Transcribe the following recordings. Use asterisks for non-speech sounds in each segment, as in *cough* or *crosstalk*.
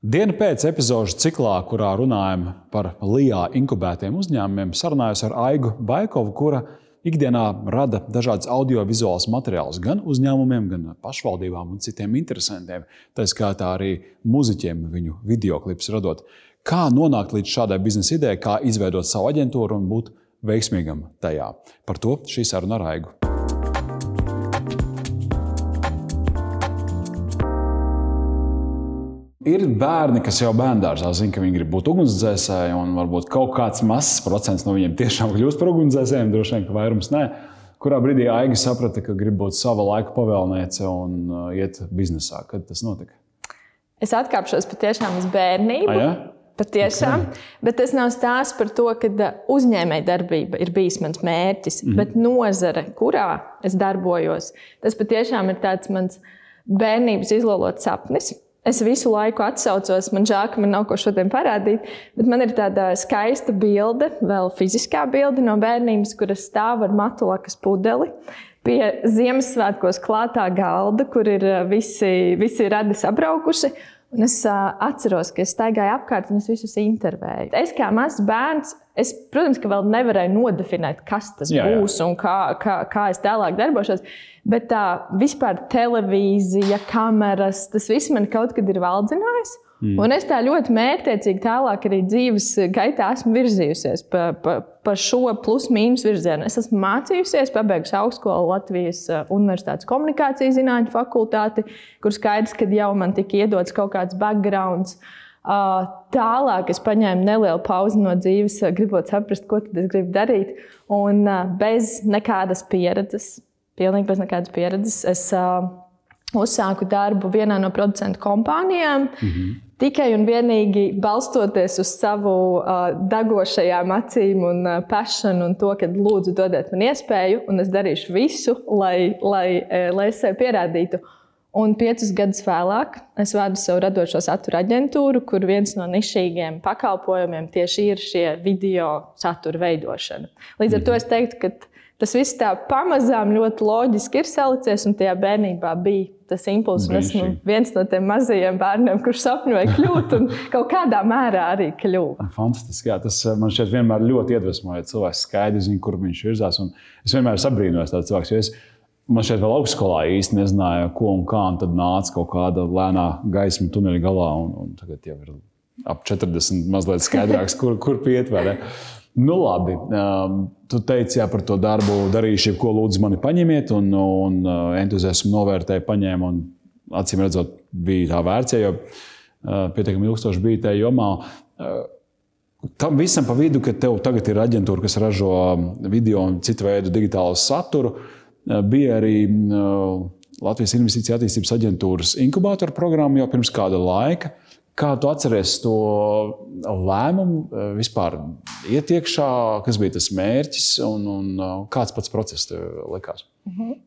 Diena pēc epizodes ciklā, kurā runājam par LIBā inkubētiem uzņēmumiem, sarunājos ar Aigu Baikovu, kura ikdienā rada dažādas audiovizuālus materiālus gan uzņēmumiem, gan pašvaldībām un citiem interesantiem. Tā skaitā arī muzeķiem viņu video klipus radot. Kā nonākt līdz šādai biznesa idejai, kā izveidot savu aģentūru un būt veiksmīgam tajā. Par to šī saruna ar Aigu. Ir bērni, kas jau bērngārzā zina, ka viņi grib būt ugunsdzēsēji, un varbūt kaut kāds mazs procents no viņiem tiešām *laughs* kļūst par ugunsdzēsējiem, droši vien, ka vairums nē. Kurā brīdī Aiga saprata, ka grib būt sava laika pavēlniece un uh, iet biznesā? Kad tas notika? Es atkāpšos patiešām uz bērnību. A, ja? Patiešām, okay. bet tas nav stāsts par to, ka uh, uzņēmējdarbība ir bijis mans mērķis, mm -hmm. bet nozare, kurā es darbojos, tas patiešām ir tāds mans bērnības izlolots sapnis. Es visu laiku atsaucos, man žēl, ka man nav ko šodien parādīt, bet man ir tāda skaista bilde, vēl fiziskā bilde no bērnības, kur es stāvu ar matulakas pudeli pie Ziemassvētkos klātā galda, kur ir eh, visi, visi radi sabraukuši. Un es uh, atceros, ka es staigāju apkārt un es visus intervēju. Es kā mazs bērns, es, protams, ka vēl nevarēju nodefinēt, kas tas jā, būs jā. un kā, kā, kā es tālāk darbošos. Bet tā vispār televīzija, kameras, tas viss man kaut kad ir valdzinājis. Mm. Un es tā ļoti mērķiecīgi tālāk arī dzīves gaitā esmu virzījusies pa, pa, pa šo plus-mínus virzienu. Es esmu mācījusies, pabeigusi augstskolu Latvijas uh, Universitātes komunikācijas zinātņu fakultāti, kur skaidrs, ka jau man tika iedots kaut kāds background. Uh, tālāk es paņēmu nelielu pauzi no dzīves, uh, gribot saprast, ko tad es gribu darīt. Un bez nekādas pieredzes, pilnīgi bez nekādas pieredzes, es uzsāku darbu vienā no producentu kompānijām. Mm -hmm tikai un vienīgi balstoties uz savu uh, degošajām acīm un uh, pašanu un to, ka lūdzu dodiet man iespēju, un es darīšu visu, lai, lai, uh, lai es sev pierādītu. Un piecus gadus vēlāk es vadu savu radošo satura aģentūru, kur viens no nišīgiem pakalpojumiem tieši ir šie video satura veidošana. Līdz ar to es teiktu, ka tas viss tā pamazām ļoti loģiski ir salicies, un tajā bērnībā bija tas impulss. Esmu viens no tiem mazajiem bērniem, kurš sapņoja kļūt, un *laughs* kaut kādā mērā arī kļuva. Fantastiski. Jā, tas eh, man šķiet vienmēr ļoti iedvesmoja. Cilvēks skaidri zina, kur viņš virzās. Es vienmēr sabrīnojos tāds cilvēks. Es, man šeit vēl augstskolā īsti nezināja, ko un kā. Un tad nāca kaut kāda lēnā gaisma tuneļa galā, un, un tagad jau ir ap 40 mazliet skaidrāks, kur, kur piet. Nu, labi. Um, tu teici, jā, par to darbu darīšu, ko lūdzu mani paņemiet, un, un uh, entuziasmu novērtēju, paņēmu. Un, acīm redzot, bija tā vērts, jo uh, pietiekami ilgstoši bija tajā jomā. Uh, tam visam pa vidu, ka tev tagad ir aģentūra, kas ražo video un citu veidu digitālu saturu, bija arī Latvijas Investīcija attīstības aģentūras inkubātora programma jau pirms kāda laika. Kā tu atceries to lēmumu eh, vispār ietiekšā, kas bija tas mērķis un, un eh, kāds pats process tev likās? Mm -hmm.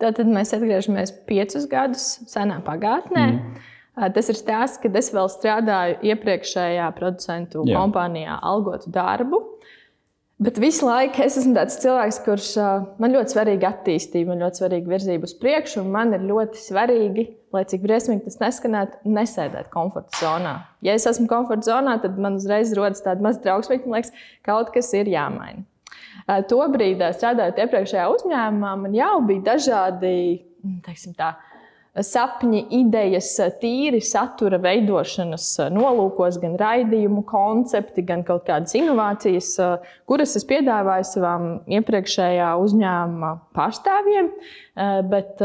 Tad mēs atgriežamies piecus gadus senā pagātnē. Mm. Tas ir stāsts, kad es vēl strādāju iepriekšējā producentu Jā. kompānijā, algotu darbu. Bet visu laiku es esmu tāds cilvēks, kurš man ļoti svarīgi attīstība, man ļoti svarīgi virzība uz priekšu, un man ir ļoti svarīgi, lai cik briesmīgi tas neskanētu, nesēdēt komforta zonā. Ja es esmu komforta zonā, tad man uzreiz rodas tāda maza trauksme, ka liekas, kaut kas ir jāmaina. Tobrīd, strādājot iepriekšējā uzņēmumā, man jau bija dažādi, teiksim tā, sapņi, idejas, tīri satura veidošanas nolūkos, gan raidījumu koncepti, gan kaut kādas inovācijas, kuras es piedāvāju savām iepriekšējā uzņēmuma pārstāvjiem, bet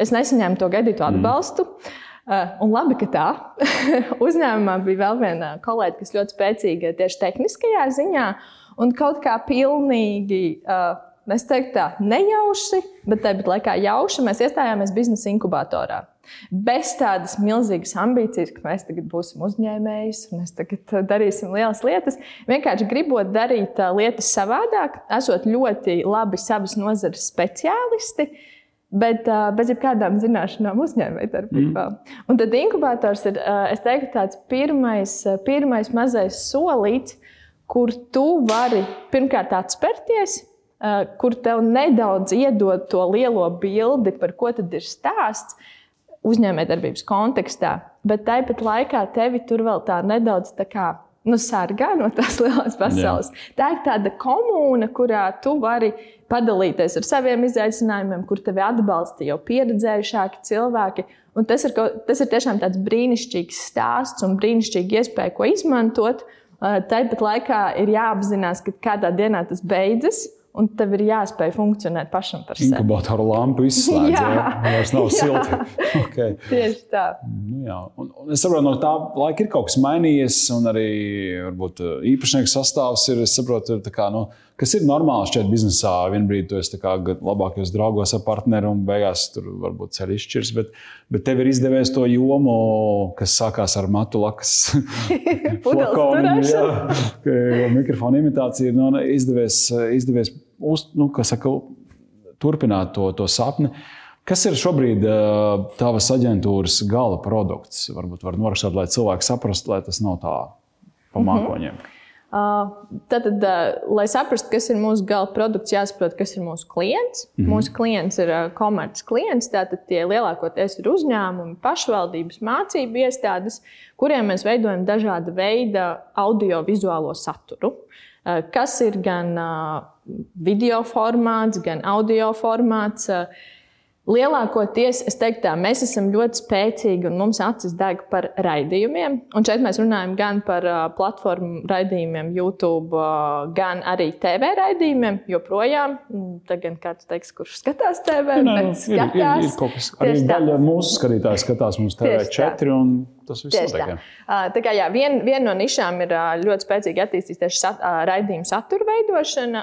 es nesaņēmu to gaidīto mm. atbalstu. Mm. Un labi, ka tā. *laughs* Uzņēmumā bija vēl viena kolēģe, kas ļoti spēcīga tieši tehniskajā ziņā, un kaut kā pilnīgi uh, Es teiktu, tā nejauši, bet tāpat laikā jauši mēs iestājāmies biznesa inkubatorā. Bez tādas milzīgas ambīcijas, ka mēs tagad būsim uzņēmēji, mēs tagad darīsim lielas lietas. Vienkārši gribot darīt lietas savādāk, esot ļoti labi savas nozares speciālisti, bet uh, bez jebkādām zināšanām uzņēmējdarbībā. Mm. Un tad inkubators ir, uh, teiktu, tāds pirmais, pirmais mazais solīts, kur tu vari pirmkārt atspērties kur tev nedaudz iedod to lielo bildi, par ko tad ir stāsts. uzņēmējdarbības kontekstā, bet tāpat laikā tevi tur vēl tā nedaudz tā kā nu, sargā no tās *laughs* lielās pasaules. Jā. Tā ir tāda komūna, kurā tu vari padalīties ar saviem izaicinājumiem, kur tevi atbalsta jau pieredzējušāki cilvēki. Un tas ir, tas ir tiešām tāds brīnišķīgs stāsts un brīnišķīga iespēja, ko izmantot. Tāpat laikā ir jāapzinās, ka kādā dienā tas beidzas. Un tev ir jāspēj funkcionēt pašam par sevi. Inkubatoru lampu izslēdz, jā, *laughs* vairs nav silti. okay. Tieši tā. Nu, jā. un, un es saprotu, no tā laika ir kaut kas mainījies, un arī varbūt, īpašnieku sastāvs ir, es saprotu, ir kā, nu, kas ir normāli šķiet biznesā. Vienā brīdī tu esi labākajos draugos ar partneri un beigās tur varbūt ceļš izšķirs. Bet, bet tev ir izdevies to jomu, kas sākās ar matu lakas *laughs* *laughs* flakonu. *laughs* Mikrofona imitācija ir nu, izdevies, izdevies uz, nu, saka, turpināt to, to sapni. Kas ir šobrīd uh, tavas aģentūras gala produkts? Varbūt var norakstīt, lai cilvēki saprastu, lai tas nav tā pa mhm. mākoņiem. Mm -hmm. Tad, tad, lai saprastu, kas ir mūsu gala produkts, jāsaprot, kas ir mūsu klients. Mm -hmm. Mūsu klients ir komerces klients, tātad tie lielākoties ir uzņēmumi, pašvaldības, mācību iestādes, kuriem mēs veidojam dažāda veida audio-vizuālo saturu. Kas ir gan video formāts, gan audio formāts. Lielākoties, es teiktu, tā, mēs esam ļoti spēcīgi un mums acis deg par raidījumiem. Un šeit mēs runājam gan par uh, platformu raidījumiem, YouTube, uh, gan arī TV raidījumiem. Joprojām, tā gan kāds teiks, kurš skatās TV, Nē, bet skatās. Ir, ir, ir kaut kas, arī daļa mūsu skatītāju skatās mums TV4. Un... Tas viss ir tā. Tā kā jā, vien, viena no nišām ir ļoti spēcīgi attīstīta tieši sat, raidījuma satura veidošana.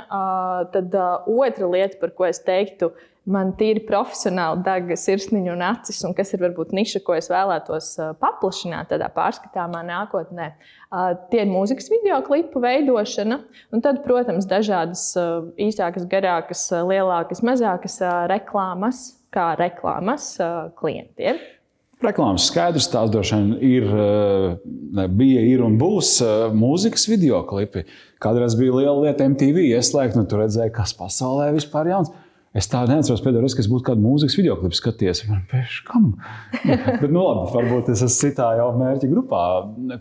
Tad otra lieta, par ko es teiktu, ir man tīri profesionāli deg sirsniņa un acis, un kas ir varbūt niša, ko es vēlētos paplašināt tādā pārskatāmā nākotnē. Tie ir mūzikas video klipu veidošana, un tad, protams, dažādas īsākas, garākas, lielākas, mazākas reklāmas, kā reklāmas klientiem. Reklāmas skaidrs, tās droši vien ir, bija, ir un būs mūzikas video klipi. Kādreiz bija liela lieta MTV ieslēgt, un tur redzēja, kas pasaulē vispār ir jauns. Es tādu neatceros pēdējo reizi, kad es būtu kādu mūzikas video klipu skatījies. Kam? *laughs* Bet, nu, labi, varbūt es esmu citā jau mērķa grupā.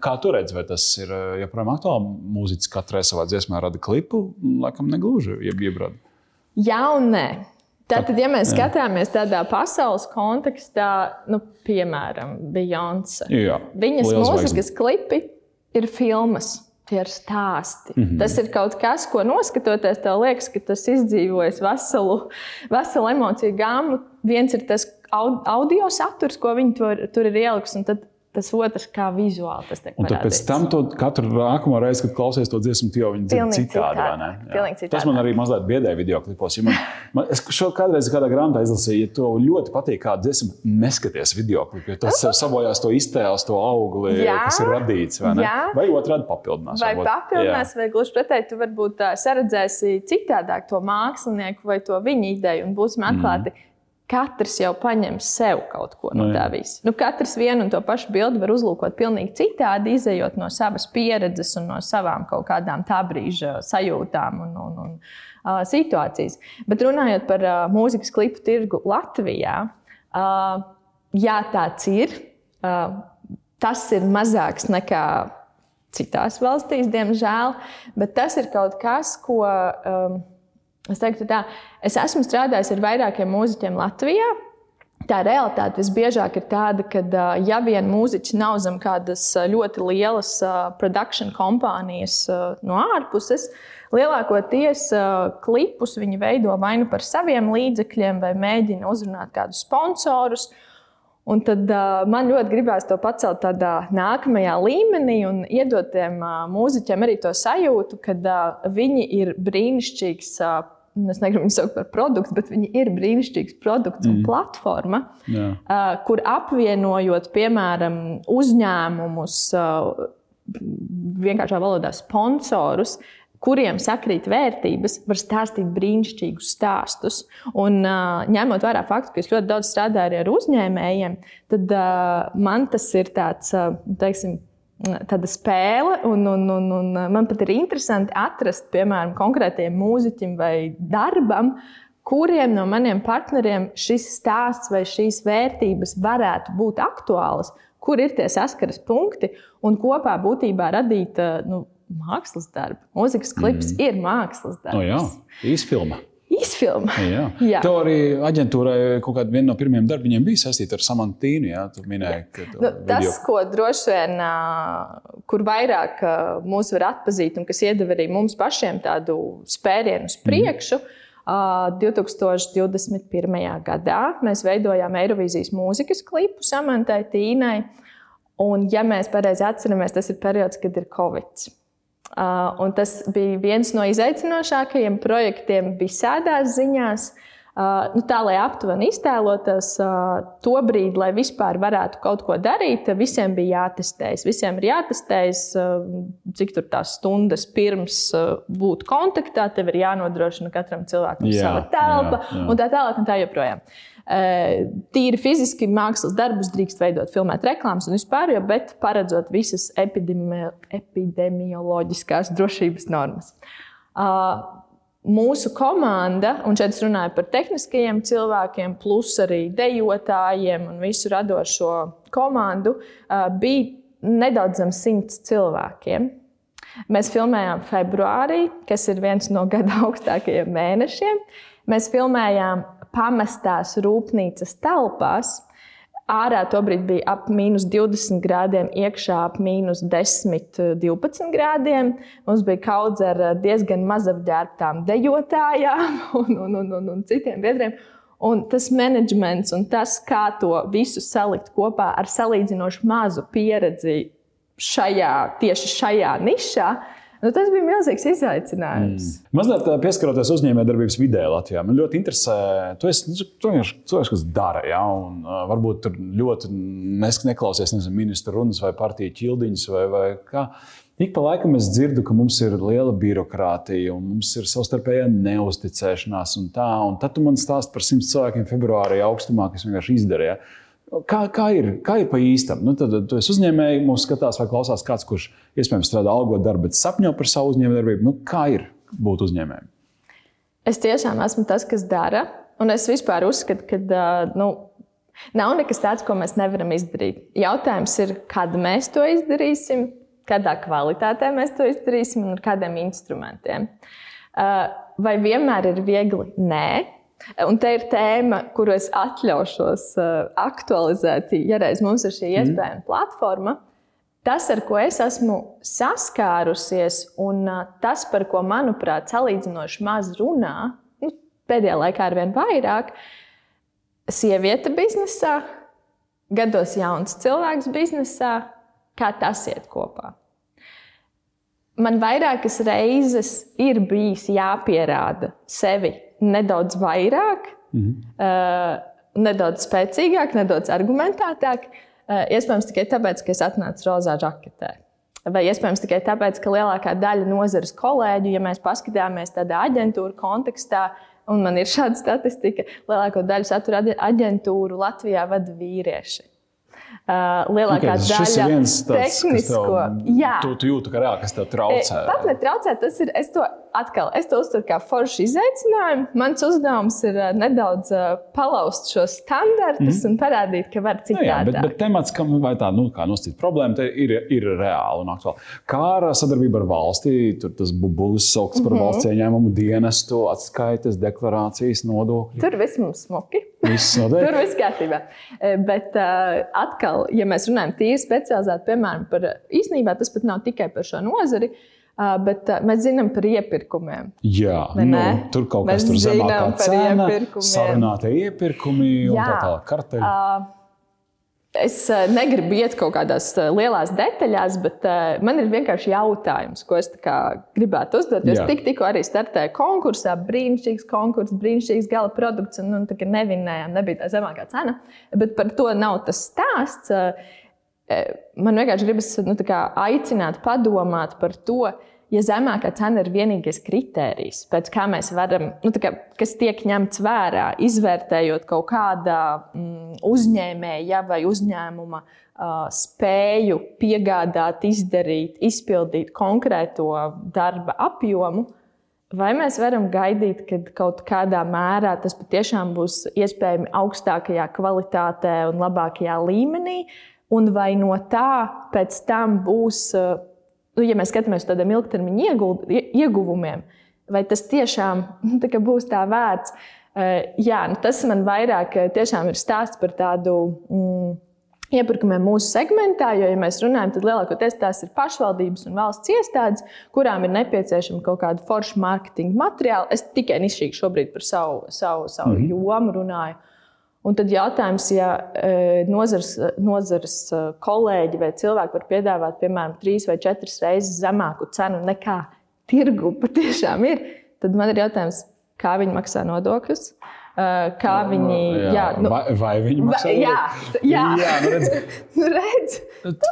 Kā tu redzi, vai tas ir eh, joprojām aktuāli? Mūziķis katrai savā dziesmā rada klipu, laikam negluži, jeb iebrada. Jā un nē. Tātad, ja mēs skatāmies tādā pasaules kontekstā, nu, piemēram, Beyoncé, viņas mūzikas klipi ir filmas. Tie ir stāsti. Mm -hmm. Tas ir kaut kas, ko noskatoties, tev liekas, ka tas izdzīvojas veselu, veselu emociju gāmu. Viens ir tas audio saturs, ko viņi tur, tur ir ielikusi, un tad tas otrs, kā vizuāli tas tiek parādīts. Pēc tam to katru nākamo reizi, kad klausies to dziesmu, jau viņi dzird citādi. citādi. Tas man arī mazliet biedēja video klipos. Ja man, man, es šo kādreiz kādā grāmatā izlasīju, ja tev ļoti patīk kāda dziesma, neskaties video klipu, jo tas sabojās to iztēles, to augli, jā, kas ir radīts. Vai, vai otrādi papildinās. Vai varbūt. papildinās, jā. vai gluži pretēji, tu varbūt saredzēsi citādāk to mākslinieku vai to viņa ideju un būsim atklāti. Mm katrs jau paņem sev kaut ko no, no tā visa. Nu, katrs vienu un to pašu bildi var uzlūkot pavisam citādi, izējot no savas pieredzes un no savām kaut kādām tā brīža sajūtām un, un, un uh, situācijas. Bet runājot par uh, mūzikas klipu tirgu Latvijā, uh, jā, tāds ir. Uh, tas ir mazāks nekā citās valstīs, diemžēl, bet tas ir kaut kas, ko. Um, Es teiktu, tā, es esmu strādājis ar vairākiem mūziķiem Latvijā. Tā realitāte visbiežāk ir tāda, ka, ja vien mūziķis nav zem kādas ļoti lielas produkcijas kompānijas no ārpuses, lielākoties klipus viņi veido vai nu par saviem līdzekļiem, vai mēģina uzrunāt kādus sponsorus. Un tad uh, man ļoti gribās to pacelt tādā nākamajā līmenī un iedot tiem uh, mūziķiem arī to sajūtu, ka uh, viņi ir brīnišķīgs uh, es negribu viņu saukt par produktu, bet viņi ir brīnišķīgs produkts mm. un platforma, Jā. uh, kur apvienojot, piemēram, uzņēmumus, uh, vienkāršā valodā sponsorus, kuriem sakrīt vērtības, var stāstīt brīnišķīgus stāstus. Un, uh, ņemot vērā faktu, ka es ļoti daudz strādāju arī ar uzņēmējiem, tad uh, man tas ir tāds, uh, teiksim, tāda spēle, un, un, un, un man pat ir interesanti atrast, piemēram, konkrētiem mūziķim vai darbam, kuriem no maniem partneriem šis stāsts vai šīs vērtības varētu būt aktuālas, kur ir tie saskares punkti un kopā būtībā radīt nu, mākslas darbu. Mūzikas klips mm. ir mākslas darbs. No jā, īsfilma. Īsfilma. Jā. *laughs* jā. Tev arī aģentūrai kaut kāda no pirmajiem darbiem bija saistīta ar Samantīnu. Jā, tu minēji, ka nu, tas, video... ko droši vien, kur vairāk mūs var atpazīt un kas iedeva arī mums pašiem tādu spērienu uz priekšu. Mm. 2021. gadā mēs veidojām Eirovīzijas mūzikas klipu Samantai Tīnai. Un, ja mēs pareizi atceramies, tas ir periods, kad ir Covid. Uh, un tas bija viens no izaicinošākajiem projektiem visādās ziņās. Uh, nu, tā lai aptuveni iztēlotos uh, to brīdi, lai vispār varētu kaut ko darīt, visiem bija jātestējas. Visiem ir jātestējas, cik tur tās stundas pirms būt kontaktā. Tev ir jānodrošina katram cilvēkam jā, sava telpa jā, jā. un tā tālāk un tā joprojām. Eh, tīri fiziski mākslas darbus drīkst veidot, filmēt reklāmas un vispār, jo, bet paredzot visas epidemi epidemioloģiskās drošības normas. Ah, mūsu komanda, un šeit es runāju par tehniskajiem cilvēkiem, plus arī dejotājiem un visu radošo komandu, ah, bija nedaudz zem simts cilvēkiem. Mēs filmējām februārī, kas ir viens no gada *laughs* augstākajiem mēnešiem. Mēs filmējām pamestās rūpnīcas telpās. Ārā tobrīd bija ap mīnus 20 grādiem, iekšā ap mīnus 10, 12 grādiem. Mums bija kaudze ar diezgan mazapģērbtām dejotājām *laughs* un, un, un, un, un citiem biedriem. Un tas menedžments un tas, kā to visu salikt kopā ar salīdzinoši mazu pieredzi šajā, tieši šajā nišā, uh, Nu, tas bija milzīgs izaicinājums. Mm. Mazliet pieskaroties uzņēmējdarbības vidē Latvijā. Man ļoti interesē, tu esi nu, cilvēks, kas dara, ja, un uh, varbūt tur ļoti neklausies nezinu, ministra runas vai partiju ķildiņas vai, vai kā. Ik pa laikam es dzirdu, ka mums ir liela birokrātija, un mums ir savstarpējā neusticēšanās. Un tā, un tad tu man stāsti par simts cilvēkiem februārī augstumā, kas vienkārši izdarīja. Ja. Kā, kā, ir, kā ir pa īstam? Nu, tad tu esi uzņēmējs, mums skatās, vai klausās kāds, kurš iespējams strādā algot darbu, bet sapņo par savu uzņēmējdarbību. Nu, kā ir būt uzņēmējam? Es tiešām esmu tas, kas dara. Un es vispār uzskatu, ka nu, nav nekas tāds, ko mēs nevaram izdarīt. Jautājums ir, kad mēs to izdarīsim, kādā kvalitātē mēs to izdarīsim un ar kādiem instrumentiem. Vai vienmēr ir viegli? Nē. Un te ir tēma, kuru es atļaušos uh, aktualizēt, ja reiz mums ir šī mhm. iespējama mm. platforma. Tas, ar ko es esmu saskārusies, un uh, tas, par ko, manuprāt, salīdzinoši maz runā, nu, pēdējā laikā ar vien vairāk, sieviete biznesā, gados jauns cilvēks biznesā, kā tas iet kopā. Man vairākas reizes ir bijis jāpierāda sevi nedaudz vairāk, mm -hmm. uh, nedaudz spēcīgāk, nedaudz argumentētāk. Uh, iespējams, tikai tāpēc, ka es atnācu rozā žaketē. Vai iespējams tikai tāpēc, ka lielākā daļa nozares kolēģu, ja mēs paskatāmies tādā aģentūra kontekstā, un man ir šāda statistika, lielāko daļu satura aģentūru Latvijā vada vīrieši. Uh, lielākā okay, daļa viens tāds, tehnisko. Tev, jā, tu, tu jūti, ka reāli kas tev traucē. Pat netraucē, tas ir. Es to atkal es to uztveru kā foršu izaicinājumu. Mans uzdevums ir uh, nedaudz uh, palauzt šos standartus mm. un parādīt, ka var citādi. Nu, jā, bet, bet temats, kam vai tā, nu, kā nosacīt problēma, ir, ir reāli un aktuāli. Kā ar sadarbību ar valstī, tur tas bubulis saukts par mm -hmm. valsts ieņēmumu dienestu, atskaites, deklarācijas, nodokļu. Tur viss mums *laughs* notiek. Tur viss kārtībā. Bet uh, atkal, ja mēs runājam tīri specializēti, piemēram, par īstenībā tas pat nav tikai par šo nozari. Uh, bet uh, mēs zinām par iepirkumiem. Jā, nu, tur kaut kas tāds - zemākā cena, sarunātie iepirkumi un Jā. tā tālāk. Karteļi. Uh, Es negribu iet kaut kādās lielās detaļās, bet man ir vienkārši jautājums, ko es gribētu uzdot. Es tik, tikko arī startēju konkursā, brīnišķīgs konkurss, brīnišķīgs gala produkts, un nu, nevinējām, nebija tā zemākā cena. Bet par to nav tas stāsts. Man vienkārši gribas nu, aicināt, padomāt par to, ja zemākā cena ir vienīgais kritērijs, pēc kā mēs varam, nu, kā, kas tiek ņemts vērā, izvērtējot kaut kāda mm, uzņēmēja vai uzņēmuma uh, spēju piegādāt, izdarīt, izpildīt konkrēto darba apjomu, vai mēs varam gaidīt, ka kaut kādā mērā tas patiešām būs iespējams augstākajā kvalitātē un labākajā līmenī, un vai no tā pēc tam būs, nu, ja mēs skatāmies uz tādiem ilgtermiņa ieguvumiem, vai tas tiešām nu, tā būs tā vērts. Jā, nu, tas man vairāk ir stāsts par tādu. Mm, iepirkumiem mūsu segmentā, jo, ja mēs runājam, tad lielākoties tās ir pašvaldības un valsts iestādes, kurām ir nepieciešama kaut kāda forša mārketinga materiāla. Es tikai nišīgi šobrīd par savu, savu, savu mm -hmm. jomu runāju. Un tad jautājums, ja e, nozars, nozars e, kolēģi vai cilvēki var piedāvāt, piemēram, trīs vai četras reizes zemāku cenu nekā tirgu patiešām ir, tad man ir jautājums, kā viņi maksā nodokļus, Eh, kā viņi. Jā, jā, nu, vai, vai viņi maksā? Jā, jā. jā nu redz. *laughs* nu, redz.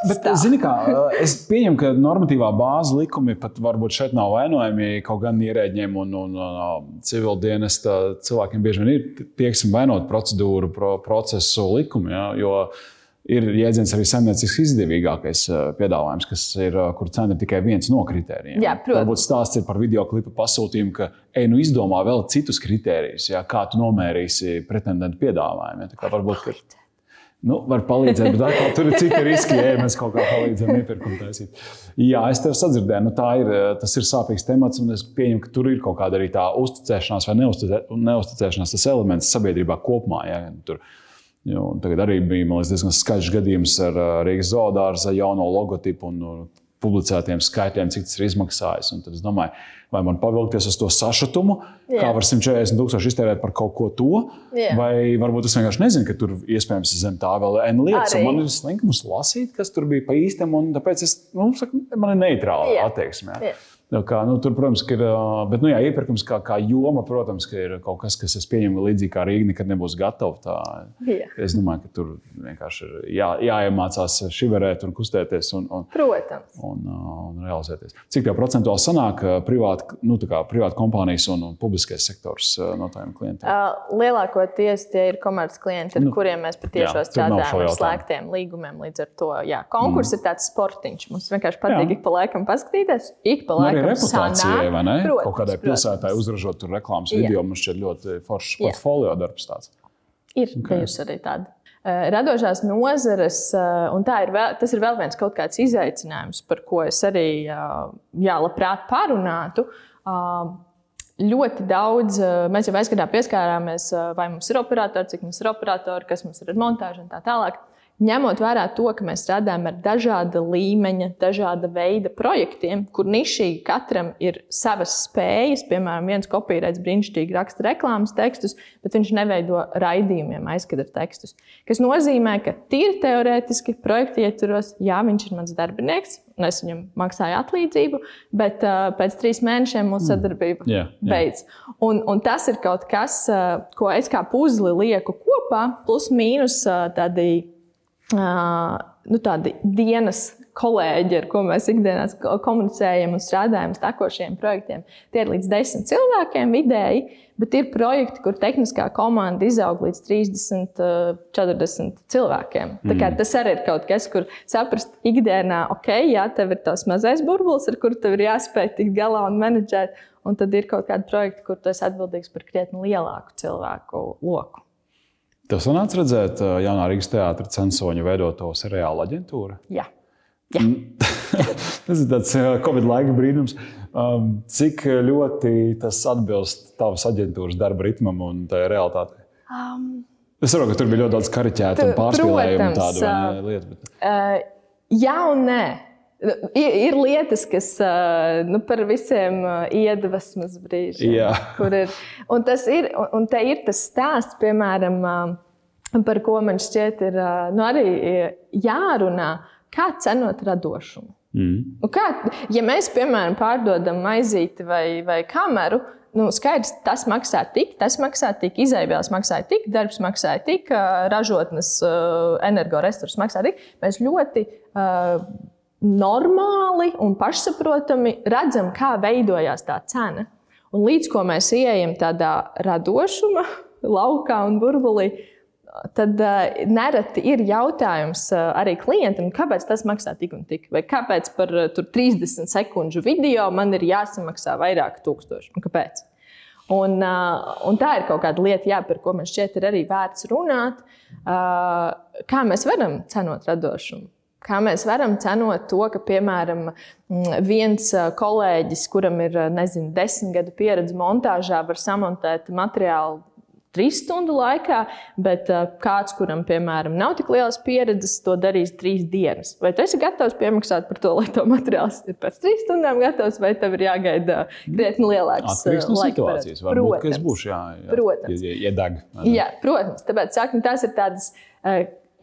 Bet, zini, kā, eh, es pieņemu, ka normatīvā bāze likumi pat varbūt šeit nav vainojami. Kaut gan ierēģiem un, un, un civildienesta cilvēkiem bieži vien ir tieksim vainot procedūru, pro, procesu likumu. Ja, jo, uh, ir jēdziens arī saimnieciski izdevīgākais eh, piedāvājums, kas ir, eh, kur cena ir tikai viens no kritērijiem. Jā, protams. Varbūt stāsts ir par video klipu pasūtījumu, ka ej, nu izdomā vēl citus kritērijus, ja, kā tu nomērīsi pretendentu piedāvājumu. Ja, varbūt, ka, nu, var palīdzēt, bet atkal, tur ir citi riski, ja mēs kaut kā palīdzam iepirkumu taisīt. Jā, es tev sadzirdēju, nu, ir, eh, tas ir sāpīgs temats, un es pieņemu, ka tur ir kaut kāda arī tā uzticēšanās vai neusticēšanās, tas elements sabiedrībā kopumā. Ja, tur, Jo, tagad arī bija liekas, diezgan skaļš gadījums ar Rīgas zoodārza jauno logotipu un publicētiem skaitļiem, cik tas ir izmaksājis. Un tad es domāju, vai man pavilkties uz to sašutumu, Jā. kā var 140 tūkstoši iztērēt par kaut ko to, Jā. vai varbūt es vienkārši nezinu, ka tur iespējams zem tā vēl ir lietas. Man ir slinkums lasīt, kas tur bija pa īstam, un tāpēc es, nu, saku, man ir neitrāla attieksme. Jā. Kā, nu, tur, protams, ir. Bet, nu, jā, iepirkums kā, kā joma, protams, ir kaut kas, kas, es pieņemu, līdzīgi kā Rīga, nekad nebūs gatava. Tā, jā. es domāju, ka tur vienkārši ir jā, jāiemācās šiverēt un kustēties un, un, protams. un, un realizēties. Cik tā procentuāli sanāk privāti, nu, privāti kompānijas un, un publiskais sektors no tādiem klientiem? Lielākoties tie ir komerces klienti, ar nu, kuriem mēs patiešām strādājam ar slēgtiem līgumiem. Līdz ar to jā, konkurss mm. ir tāds sportiņš. Mums vienkārši patīk ik pa laikam paskatīties. Ik pa laikam arī reputācijai, vai ne? Protams, Kaut kādai pilsētai uzražot reklāmas Jā. video, man šķiet ļoti foršs portfolio darbs. Tāds. Ir okay. bijusi arī tāda. Eh, radošās nozares, eh, un ir vēl, tas ir vēl viens kaut kāds izaicinājums, par ko es arī eh, jā, labprāt parunātu. Ļoti daudz mēs jau aizgadā pieskārāmies, vai mums ir operatori, cik mums ir operatori, kas mums ir ar montāžu un tā tālāk. Ņemot vērā to, ka mēs strādājam ar dažāda līmeņa, dažāda veida projektiem, kur nišīgi katram ir savas spējas, piemēram, viens kopīrēts brīnišķīgi raksta reklāmas tekstus, bet viņš neveido raidījumiem aizkadra tekstus. Tas nozīmē, ka tīri teorētiski projekta ietvaros, jā, viņš ir mans darbinieks, es viņam maksāju atlīdzību, bet uh, pēc trīs mēnešiem mūsu mm. sadarbība mm. yeah, yeah. beidzas. Un, un tas ir kaut kas, uh, ko es kā puzli lieku kopā, plus mīnus uh, tādi nu, tādi dienas kolēģi, ar ko mēs ikdienā komunicējam un strādājam uz tekošiem projektiem. Tie ir līdz desmit cilvēkiem vidēji, bet ir projekti, kur tehniskā komanda izaug līdz 30, 40 cilvēkiem. Mm. Tas arī ir kaut kas, kur saprast ikdienā, ok, jā, tev ir tas mazais burbulis, ar kuru tev ir jāspēj tikt galā un menedžēt. Un tad ir kaut kādi projekti, kur tu esi atbildīgs par krietni lielāku cilvēku loku. Tev sanāca redzēt jaunā Rīgas teātris censoņu veidoto seriālu aģentūru? Jā. Jā. *laughs* tas ir tāds Covid laika brīnums. Um, cik ļoti tas atbilst tavas aģentūras darba ritmam un tā realitātei? Um, es saprotu, ka tur bija ļoti daudz kariķētu un pārspīlējumu tādu lietu. Bet... Uh, jā un nē. Ir, lietas, kas nu, par visiem iedvesmas brīžiem. Ir, un tas ir, un te ir tas stāsts, piemēram, par ko man šķiet, ir nu, arī jārunā, kā cenot radošumu. Mm. Nu, kā, ja mēs, piemēram, pārdodam maizīti vai, vai kameru, nu, skaidrs, tas maksā tik, tas maksā tik, izēvielas maksā tik, darbs maksā tik, ražotnes, energoresursi maksā tik. Mēs ļoti uh, normāli un pašsaprotami redzam, kā veidojās tā cena. Un līdz ko mēs ieejam tādā radošuma *laughs* laukā un burbulī, tad uh, nereti ir jautājums uh, arī klientam, kāpēc tas maksā tik un tik, vai kāpēc par uh, 30 sekundžu video man ir jāsamaksā vairāk tūkstoši. Un kāpēc? Un, uh, un tā ir kaut kāda lieta, jā, par ko man šķiet, ir arī vērts runāt. Uh, kā mēs varam cenot radošumu? Kā mēs varam cenot to, ka, piemēram, viens kolēģis, kuram ir nezinu, desmit gadu pieredze montāžā, var samontēt materiālu trīs stundu laikā, bet kāds, kuram, piemēram, nav tik liels pieredzes, to darīs trīs dienas. Vai tu esi gatavs piemaksāt par to, lai to materiāls ir pēc trīs stundām gatavs, vai tev ir jāgaida krietni lielāks Atkarīgs no situācijas. Ka es būšu jā, jā, protams. iedeg. Jā, protams. Tāpēc, sākam, tās ir tādas.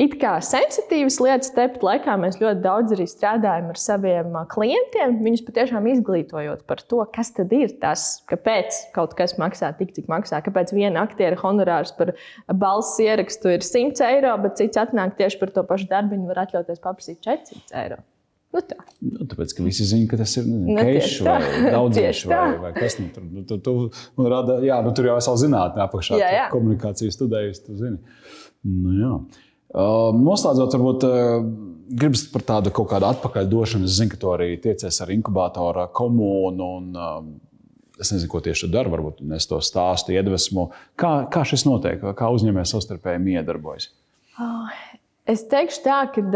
It kā sensitīvas lietas, tepat laikā mēs ļoti daudz arī strādājam ar saviem klientiem. Viņus patiešām izglītojot par to, kas tad ir tas, kāpēc kaut kas maksā tik, cik maksā. Kāpēc viena aktiera honorārs par balss ierakstu ir 100 eiro, bet cits atnāk tieši par to pašu darbu, viņi var atļauties paprasīt 400 eiro. Nu tā. Nu, tāpēc, ka visi zina, ka tas ir keišs vai *laughs* daudziešu vai, vai kas nu, tur. Nu, tu, tu, nu, rada, jā, nu, tur jau esmu zinātnē apakšā. Jā, jā. Komunikācijas studējusi, tu zini. Nu, jā. Uh, noslēdzot, varbūt uh, gribas par tādu kaut kādu atpakaļdošanu. Es zinu, ka tu arī tiecies ar inkubātoru komunu. Un, uh, es nezinu, ko tieši tu dari. Varbūt es to stāstu, iedvesmu. Kā, kā šis notiek? Kā uzņēmējs savstarpēji miedarbojas? Oh, es teikšu tā, ka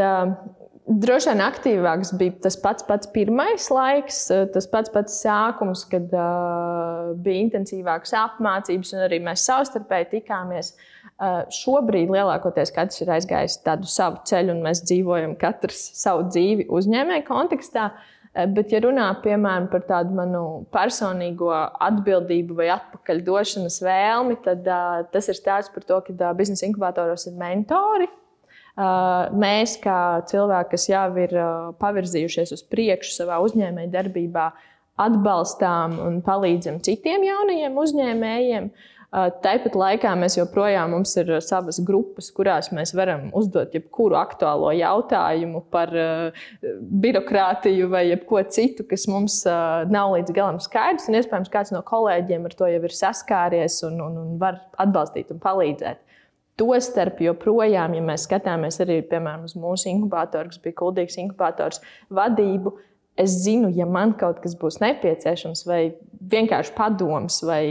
Droši vien aktīvāks bija tas pats, pats pirmais laiks, tas pats, pats sākums, kad uh, bija intensīvākas apmācības, un arī mēs savstarpēji tikāmies. Uh, šobrīd lielākoties katrs ir aizgājis tādu savu ceļu, un mēs dzīvojam katrs savu dzīvi uzņēmēju kontekstā. Uh, bet, ja runā piemēram par tādu manu personīgo atbildību vai atpakaļdošanas vēlmi, tad uh, tas ir stāsts par to, ka uh, biznesa inkubatoros ir mentori mēs, kā cilvēki, kas jau ir pavirzījušies uz priekšu savā uzņēmējdarbībā, atbalstām un palīdzam citiem jaunajiem uzņēmējiem. Tāpat laikā mēs joprojām mums ir savas grupas, kurās mēs varam uzdot jebkuru aktuālo jautājumu par birokrātiju vai ko citu, kas mums nav līdz galam skaidrs. Un iespējams, kāds no kolēģiem ar to jau ir saskāries un, un, un var atbalstīt un palīdzēt. Tostarp joprojām, ja mēs skatāmies arī piemēram, uz mūsu inkubatoru, kas bija kuldīgs inkubators, vadību, es zinu, ja man kaut kas būs nepieciešams, vai vienkārši padoms, vai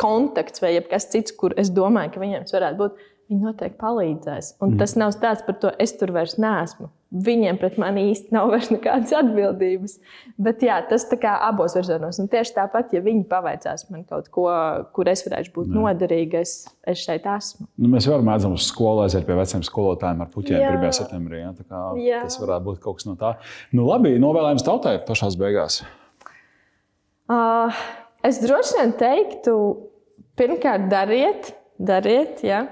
kontakts, vai kas cits, kur es domāju, ka viņiem tas varētu būt, viņi noteikti palīdzēs. Un mm. tas nav stāsts par to, es tur vairs neesmu viņiem pret mani īsti nav vairs nekādas atbildības. Bet jā, tas tā kā abos virzienos. Un tieši tāpat, ja viņi pavaicās man kaut ko, kur es varētu būt noderīga, es, es šeit esmu. Nu, mēs varam mēdzam uz skolu aiziet pie veciem skolotājiem ar puķiem 1. septembrī. Ja? Tas varētu būt kaut kas no tā. Nu, labi, novēlējums tautai pašās beigās. Uh, es droši vien teiktu, pirmkārt, dariet, dariet. Ja?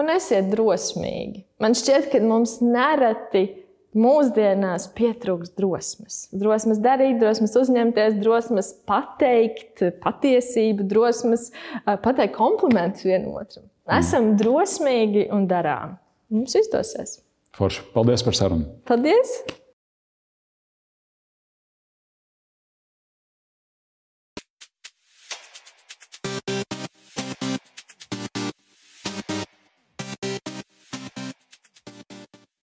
Un esiet drosmīgi. Man šķiet, ka mums nereti mūsdienās pietrūkst drosmes. Drosmes darīt, drosmes uzņemties, drosmes pateikt patiesību, drosmes pateikt komplimentus vienotram. Mm. Esam drosmīgi un darām. Mums izdosies. Forši. Paldies par sarunu. Paldies!